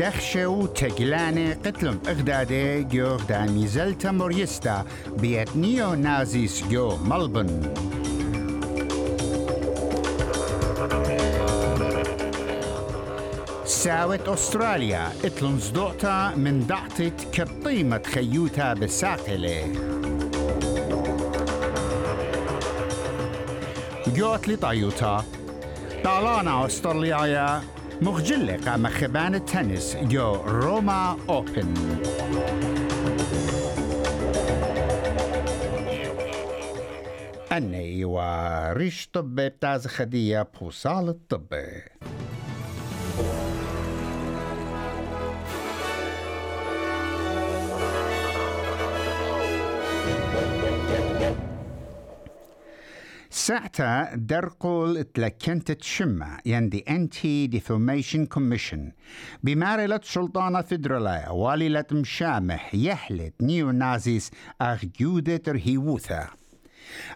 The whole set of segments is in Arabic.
دخشو تجلاني قتلم. اغدادي جو داني زلتا موريستا بيت نيو نازيس جو ملبن ساوت أستراليا اتلن زدوعتا من دعتت كطيمة خيوتا بساقلة جوت لطيوتا طالانا أستراليا مخجلة خبان التنس جو روما أوبن. أني وريش طب بتاز خدية بوصال الطب. ساعتا درقول تلكنت تشمة يندي انتي ديفوميشن كوميشن بمارلة سلطانة فدرالية واللة مشامح يحلت نيو نازيس اخ جودة رهيوثا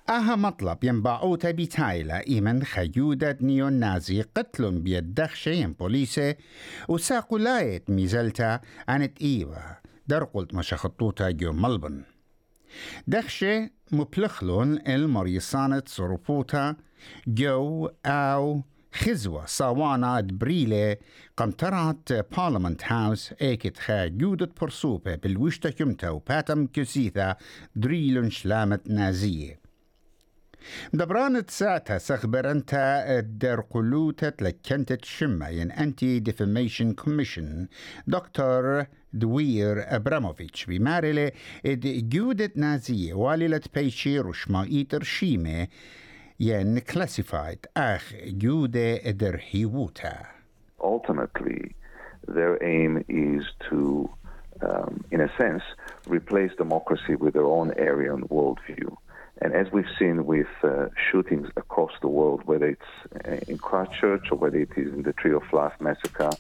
أها مطلب ينبعوتا بتايلا إيمن خيودة نيو نازي قتل بيدخشة ين بوليسة وساقو لايت ميزلتا عنت إيوة. درقلت مشخطوتا جو ملبن. دخشة مبلخلون المريصانة صرفوتا جو أو خزوة صوانا بريلة قمترات بارلمنت هاوس ايكت خا جودة برسوبة بالوشتا كمتا وباتم كسيثا دريلون شلامة نازية دبرانت ساعتها سخبر انت در قلوتة لكنت شمة ين انتي ديفاميشن كوميشن دكتور دوير ابراموفيتش بمارلة اد جودة نازية واللة بيشي رشمائيتر شيمة ين كلاسيفايد اخ جودة در هيوتا ultimately, their aim is to, um, in a sense, replace democracy with their own area and worldview. And as we've seen with uh, shootings across the world, whether it's uh, in Christchurch or whether it is in the Tree of Life massacre,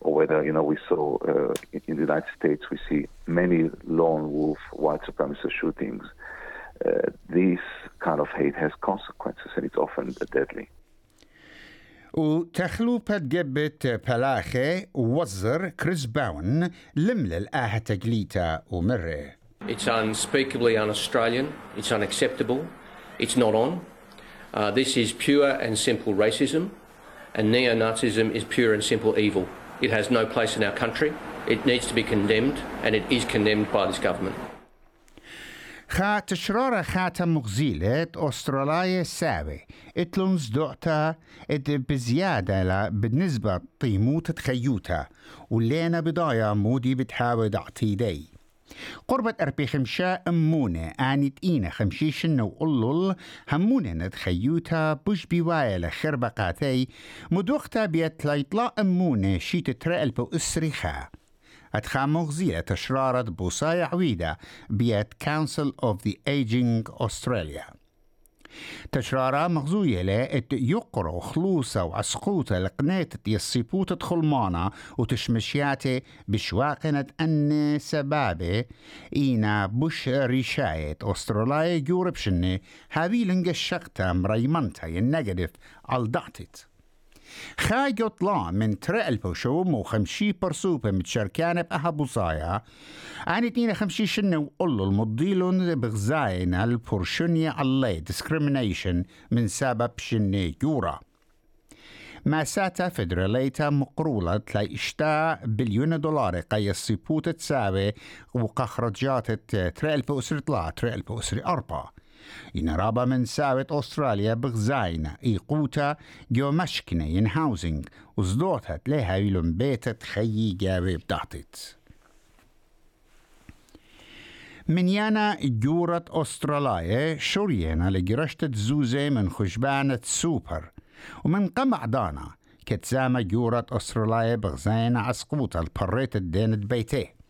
or whether you know we saw uh, in the United States we see many lone wolf white supremacist shootings. Uh, this kind of hate has consequences, and it's often deadly. وتخلوبة جبت بلاخي وزر كريس باون لملل آها تجليتا ومره It's unspeakably un Australian, it's unacceptable, it's not on. Uh, this is pure and simple racism, and neo Nazism is pure and simple evil. It has no place in our country, it needs to be condemned, and it is condemned by this government. خا تشرارة خاتا مغزيلة أستراليا ساوي اتلونز دوعتا ات بزيادة لا بالنسبة طيموت تخيوتا ولينا بضايا مودي بتحاول اعتيدي قربة أربي خمشا أمونة آنت إينا خمشيشن وقلل همونة نتخيوتا بوش بوايا لخربة قاتي مدوختا بيت ليطلا أمونة شيت ترقل بو إسريخا أتخا مغزية تشرارة بوصايا عويدة بيت Council of the Aging Australia. تشرارة مغزوية لا يقرو خلوصة وعسقوطة لقنات يصيبوت خلمانة وتشمشياتي بشواقنة أن سبابة إينا بش ريشاية أستراليا جورب شنة هذه لنجشقتا مريمنتا النيجاتيف. الدعتت خاي يطلع من ترى البوشوم وخمشي برسوبة متشاركانة بأها بوصايا عن اتنين خمشي شنة وقلوا المضيلون بغزاين البورشنية الله discrimination من سبب شنة يورا. ما ساتا فدراليتا مقرولة تلاي اشتا بليون دولار قي السيبوت تساوي وقخرجات ترى البوسر طلع ترى البوسر أربعة. إن رابا من ساوت أستراليا بغزاينة إيقوتا جو مشكنة ين هاوزنج وزدوتت لها يلون بيتت خيي جاوي بدعتت من يانا جورة أستراليا شورينا لجرشتة زوزة من خشبانة سوبر. ومن قمع دانا كتزامة جورة أستراليا بغزاينة عسقوطة البريت الدينة بيتيه.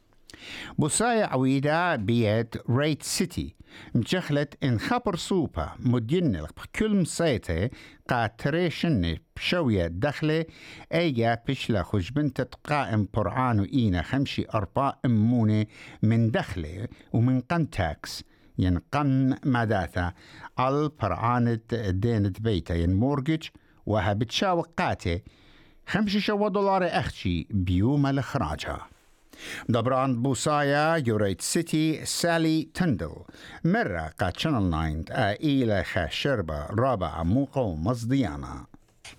بوصايا عويدة بيت ريت سيتي. مجخلت إن خبر سوبا مدين كل مسيته قاتريشن بشوية دخلة. أيجا بشلا خجبنت قائم برعان اينا خمشي ارباء أمونة من دخلة ومن قن تاكس. ين قن مداثا al برعانة دينة بيتا ين مورجج وها بتشاوقاتة. خمسة شو دولار أختي بيوم الإخراجها. دبران بوصايا يوريت سيتي سالي تندل مرة قا شانل 9 إلى خاشربة رابعة موقع مصديانا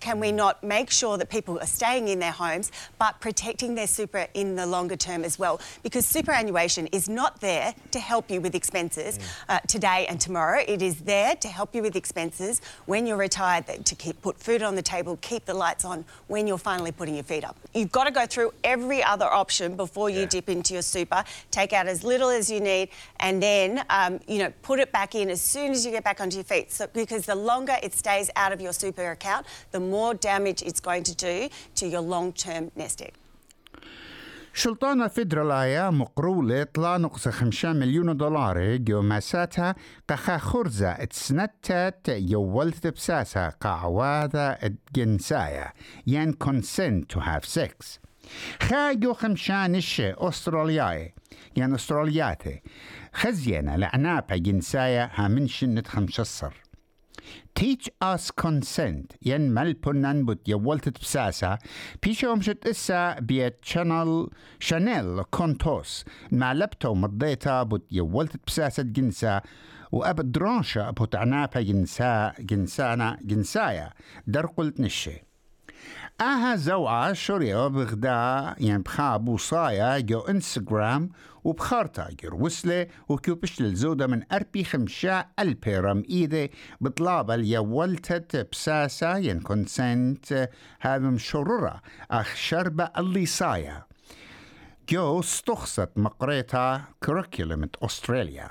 Can we not make sure that people are staying in their homes but protecting their super in the longer term as well? Because superannuation is not there to help you with expenses uh, today and tomorrow. It is there to help you with expenses when you're retired, to keep, put food on the table, keep the lights on when you're finally putting your feet up. You've got to go through every other option before you yeah. dip into your super, take out as little as you need, and then um, you know put it back in as soon as you get back onto your feet. So because the longer it stays out of your super account, the more damage it's going to do to your long-term nest egg. شلطان الفيدرالايا مقرولة طلا نقص خمسة مليون دولار جو مساتها قخا خرزة اتسنتت يولت بساسة قعواذا الجنسايا ين consent to have sex. خا جو خمشان الشي أسترالياي. ين أسترالياتي. خزينا لعنابة من شنة خمسة Teach us consent. ين ملبنان بوت يولتت بساسا بيشو مشت إسا بيت شانل شانيل كونتوس مع لبتو مضيتا بوت يولتت بساسة جنسا وأب درانشا بوت عنابا جنسا جنسانا جنسايا در قلت نشي أها زوعة شريو بغدا يعني بخا بوصايا جو إنستغرام وبخارتا جر وسلة وكوبش للزودة من أربي خمشا البيرم إيدي بطلابة ليولتت بساسا ين كونسنت هذا مشررة أخ شربة اللي صايا. جو استخصت مقريتا كوريكولم أستراليا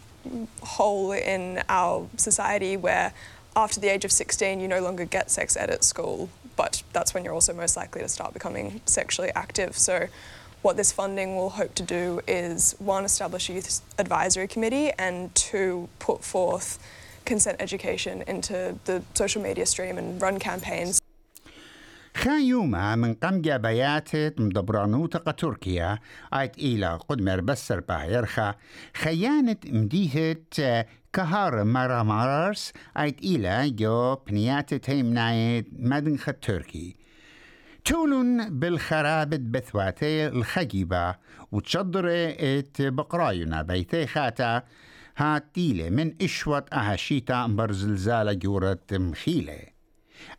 hole in our society where after the age of 16 you no longer get sex ed at school, but that's when you're also most likely to start becoming sexually active. So what this funding will hope to do is one, establish a youth advisory committee, and two, put forth consent education into the social media stream and run campaigns خايوما من قم جابيات مدبرانوتا تركيا آيت إلى قدمر بسر بايرخا خيانة مديهة كهار مرا مارس آيت إلى جو بنيات تيم نايت مدنخ تركي تولون بالخرابة بثواتي الخجيبة وتشضر ات بقراينا بيتي خاتا هاتيلة من إشوة أهشيتا برزلزالة جورة مخيلة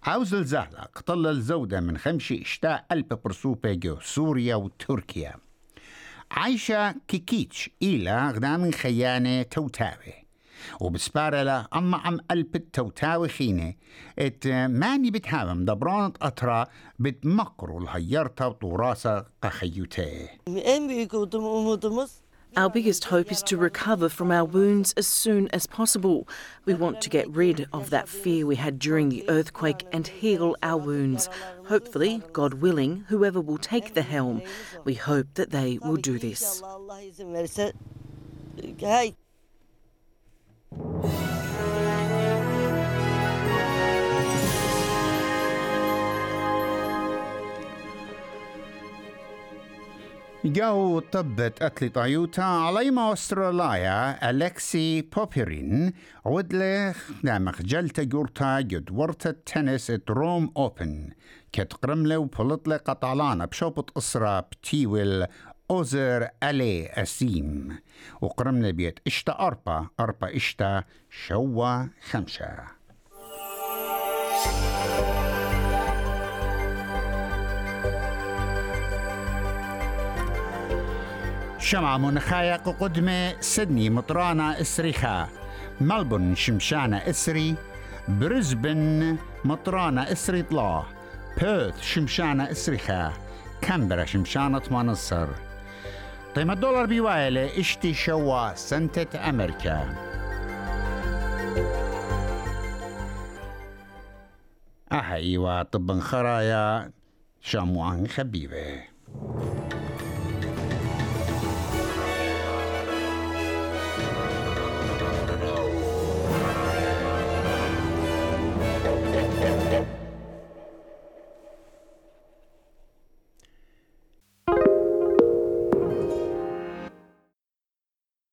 أو زلزالة قتل الزودة من خمشي إشتاء ألب برسوبة سوريا وتركيا. عايشة كيكيتش إلى غدا من خيانة توتاوي. وبسبارة لا أما عم قلب التوتاوي خينة. إت ماني بتهاوم دبرانة أطرا بتمقروا الهيرتا وطوراسة قخيوتي Our biggest hope is to recover from our wounds as soon as possible. We want to get rid of that fear we had during the earthquake and heal our wounds. Hopefully, God willing, whoever will take the helm, we hope that they will do this. جو طبت أتلي على ما أستراليا ألكسي بوبيرين عدلة نامخ جلتا جورتا جد ورتا التنس روم أوبن. كت قرملة وبلطله قطعلانا بشوبط أسرة بتيول أوزر ألي أسيم. وقرملة بيت إشتا أربا أربا إشتا شوا خمسة شمع منخايق قدمة سدني مطرانة إسريخا ملبون شمشانة إسري برزبن مطرانة إسري طلا. بيرث شمشانة إسريخا كامبرا شمشانة منصر قيمة الدولار بيوايلة إشتي شوا سنتة أمريكا. أهي طب خرايا شاموان News.